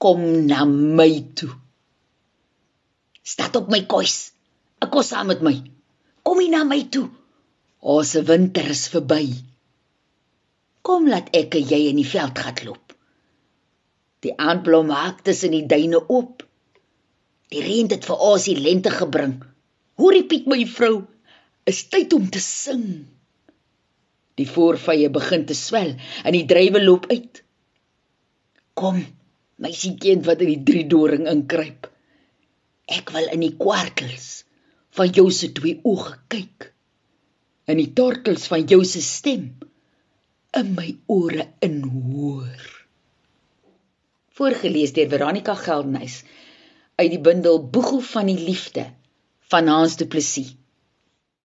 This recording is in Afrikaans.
Kom na my toe. Stap op my kos. Ek kos saam met my. Kom hier na my toe. Ons winter is verby. Kom laat ek en jy in die veld gaan loop. Die aandblom maak tussen die duine oop. Die reën het vir ons die lente gebring. Hoorie Piet my vrou, is tyd om te sing. Die voorvye begin te swel en die drywe loop uit. Kom, my seentjie wat in die drie doring inkruip. Ek wil in die kwartels van jou se twee oë kyk. In die tortels van jou se stem in my ore inhoor. Voorgeles deur Veronica Geldenhuys uit die bundel Boegel van die liefde van Hans Du Plessis.